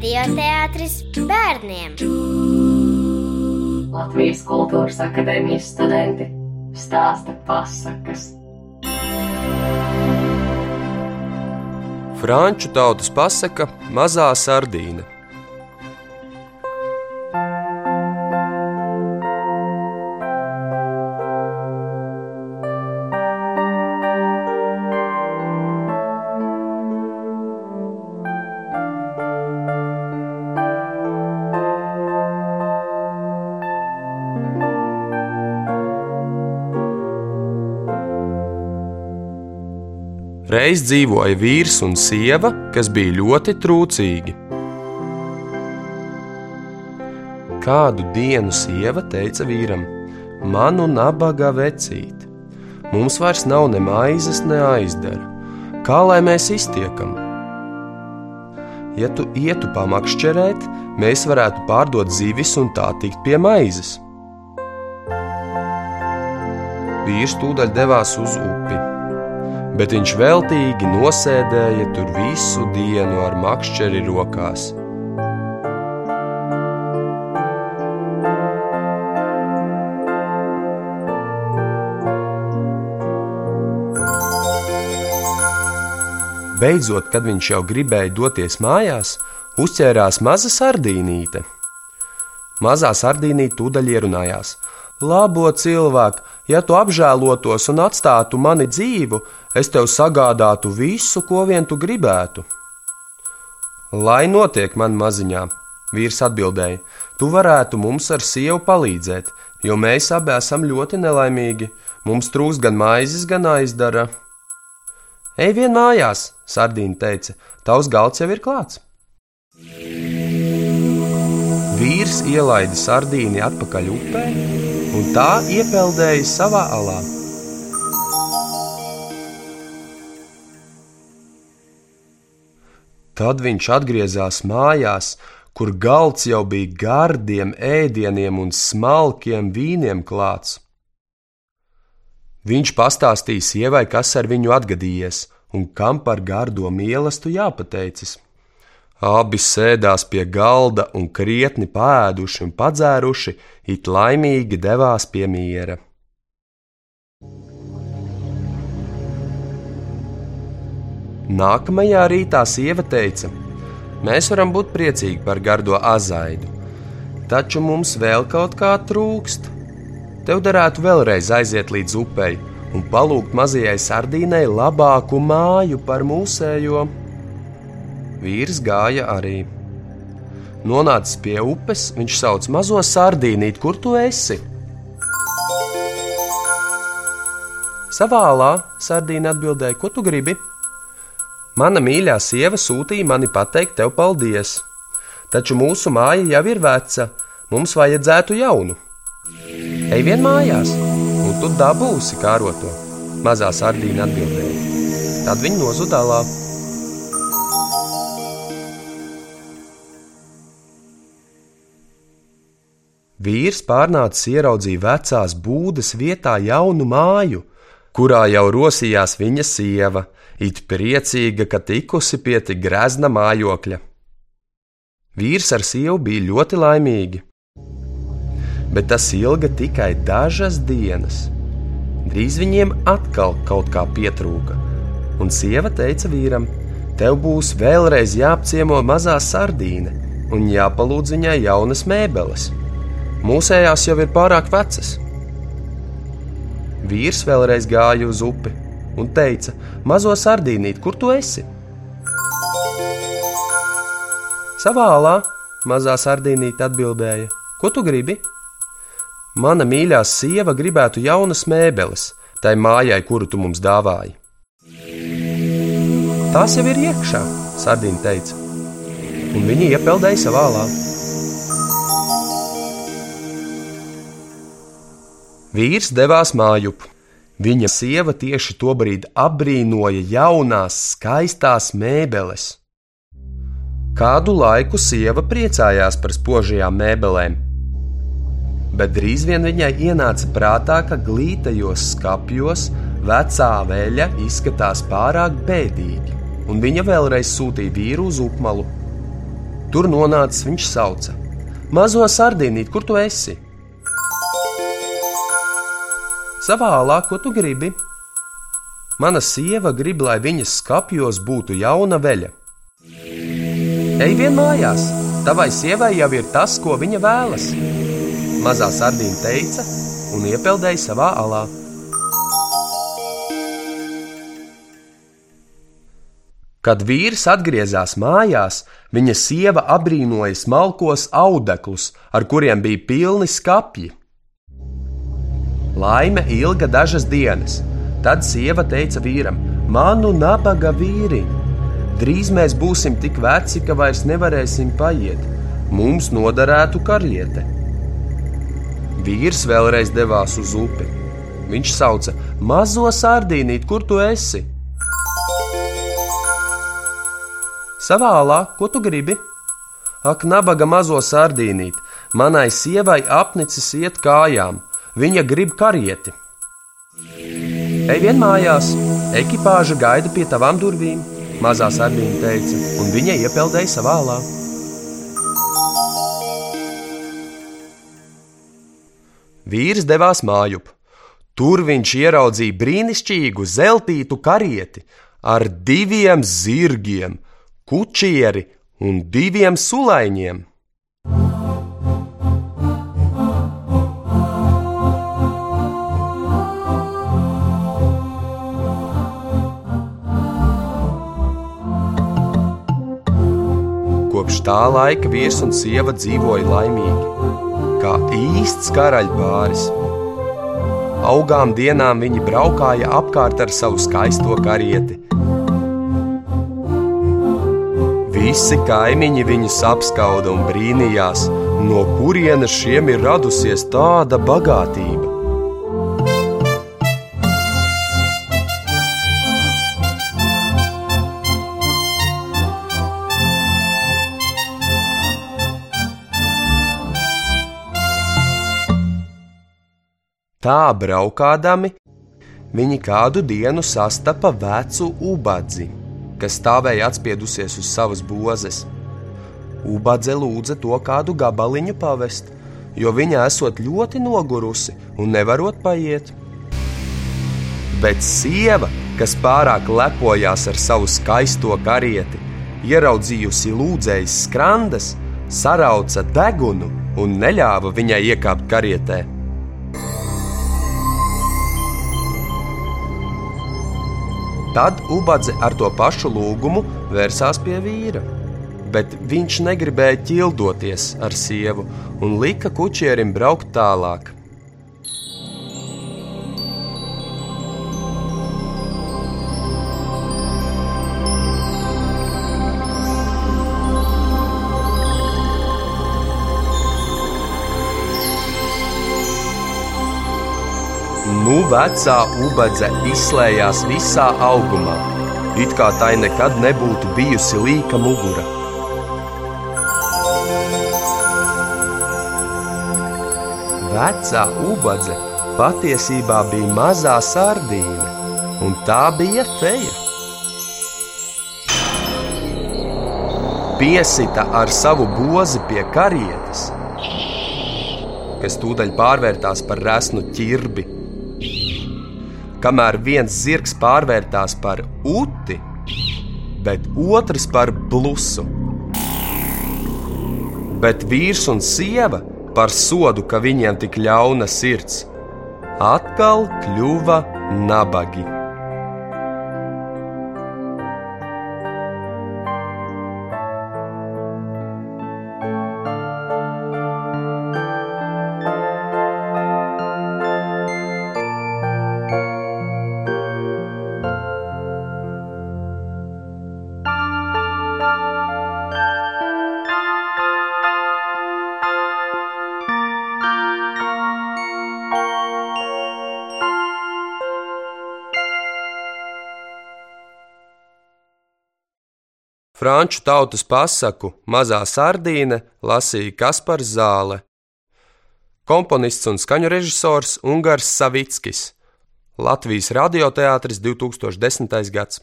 Radioteātris bērniem. Latvijas Kultūras Akadēmijas studenti stāsta pasakas. Franču tautas pasaka Mazā sardīna. Reiz dzīvoja vīrs un sieva, kas bija ļoti trūcīgi. Kādu dienu sieva teica vīram: Manu nabaga vecīt, mums vairs nav ne maizes, ne aizdara. Kā lai mēs iztiekam? Ja tu ietu pamakšķerēt, mēs varētu pārdot zivis un tā tikt pie maizes. Vīrs tūdaļ devās uz upi bet viņš veltīgi nosēdēja tur visu dienu ar makšķeri rokās. Beidzot, kad viņš jau gribēja doties mājās, uzķērās maza sardīnīte. Mazā sardīnīte tūdaļ ierunājās: Labo cilvēku, ja tu apžēlotos un atstātu mani dzīvu, es tev sagādātu visu, ko vien tu gribētu. Lai notiek man maziņā, vīrs atbildēja, tu varētu mums ar sievu palīdzēt, jo mēs abi esam ļoti nelaimīgi. Mums trūks gan maizes, gan aizdara. Ej vien mājās, sardīna teica, tavs galds jau ir klāts. Vīrs ielaida sardīni atpakaļ upē, un tā iepeldēja savā alā. Tad viņš atgriezās mājās, kur galds jau bija gardiem ēdieniem un smalkiem vīniem klāts. Viņš pastāstīja sievai, kas ar viņu atgadījies un kam par gardo mīlestību jāpateicas. Abi sēdās pie galda un krietni pēduši un padzēruši, it laimīgi devās pie miera. Nākamajā rītā sieva teica: Mēs varam būt priecīgi par gardo azaidu, taču mums vēl kaut kā trūkst. Tev derētu vēlreiz aiziet līdz upei un palūgt mazajai sardīnai labāku māju par mūsējo. Vīrs gāja arī. Nonācis pie upes, viņš sauc mazo sardīnīti, kur tu esi? Savā alā sardīna atbildēja, ko tu gribi? Mana mīļā sieva sūtīja mani pateikt tev paldies, taču mūsu māja jau ir veca, mums vajadzētu jaunu. Ej vien mājās, un tu dabūsi kāroto, mazā sardīna atbildēja. Tad viņi nozudālā. Vīrs pārnācis ieraudzīja vecās būdas vietā jaunu māju, kurā jau rosījās viņa sieva, it priecīga, ka tikusi pie tik grezna mājokļa. Vīrs ar sievu bija ļoti laimīgi, bet tas ilga tikai dažas dienas. Drīz viņiem atkal kaut kā pietrūka, un sieva teica vīram: Tev būs vēlreiz jāapciemo mazā sardīne un jāpalūdz viņai jaunas mēbeles. Mūsējās jau ir pārāk vecas. Vīrs vēlreiz gāja uz upi un teica: Mazo sardīnīt, kur tu esi? Savā alā mazā sardīnīte atbildēja: Ko tu gribi? Mana mīļā sieva gribētu jaunas mēbeles, tai mājai, kuru tu mums dāvāji. Tās jau ir iekšā, sardīna teica, un viņi iepeldēja savā alā. Vīrs devās mājup, Viņa sieva tieši tobrīd apbrīnoja jaunās, skaistās mēbeles. Kādu laiku sieva priecājās par spožajām mēbelēm, bet drīz vien viņai ienāca prātā, ka glītajos skapjos vecā veļa izskatās pārāk bēdīgi, un viņa vēlreiz sūtīja vīru uz upmalu. Tur nonācis viņš sauca: Mazo sardīnīt, kur tu esi? Savā alā, ko tu gribi? Mana sieva grib, lai viņas skapjos būtu jauna veļa. Ej vien mājās, tavai sievai jau ir tas, ko viņa vēlas. Mazā sardīna teica un iepeldēja savā alā. Kad vīrs atgriezās mājās, viņa sieva apbrīnoja smalkos audeklus, ar kuriem bija pilni skapji. Laime ilga dažas dienas. Tad sieva teica vīram: Manu nabaga vīriņu! Drīz mēs būsim tik veci, ka vairs nevarēsim paiet. Mums noderētu kariete. Vīrs vēlreiz devās uz upi. Viņš sauca: Mazo sardīnīt, kur tu esi? Savā alā, ko tu gribi? Ak, nabaga mazo sardīnīt, manai sievai apnicis iet kājām, viņa grib karieti. Ej vien mājās, ekipāža gaida pie tavām durvīm mazā sardīna teica, un viņa iepeldēja savā alā. Vīrs devās mājup. Tur viņš ieraudzīja brīnišķīgu zeltītu karieti ar diviem zirgiem, kučieri un diviem sulaiņiem. Kopš tā laika vīrs un sieva dzīvoja laimīgi, kā īsts karaļpāris. Augām dienām viņi braukāja apkārt ar savu skaisto karieti. Visi kaimiņi viņus apskauda un brīnījās, no kurienes šiem ir radusies tāda bagātība. Tā braukādami viņi kādu dienu sastapa vecu ubadzi, kas stāvēja atspiedusies uz savas bozes. Ubadze lūdza to kādu gabaliņu pavest, jo viņa esot ļoti nogurusi un nevarot paiet. Bet sieva, kas pārāk lepojās ar savu skaisto karieti, ieraudzījusi lūdzējas skrandas, sarauca degunu un neļāva viņai iekāpt karietē. Tad Ubadze ar to pašu lūgumu vērsās pie vīra. Bet viņš negribēja ķildoties ar sievu un lika kučierim braukt tālāk. Nu, vecā ubadze izslēdzās visā augumā, it kā tai nekad nebūtu bijusi līka mugura. Vecā ubadze patiesībā bija mazā sardīne, un tā bija feja. Piesita ar savu bozi pie karietes, kas tūdaļ pārvērtās par resnu ķirbi kamēr viens zirgs pārvērtās par uti, bet otrs par blusu. Bet vīrs un sieva par sodu, ka viņiem tik ļauna sirds, atkal kļuva nabagi. Franču tautas pasaku Mazā sardīne lasīja Kaspars Zāle. Komponists un skaņu režisors Ungars Savickis. Latvijas radioteātris 2010. gads.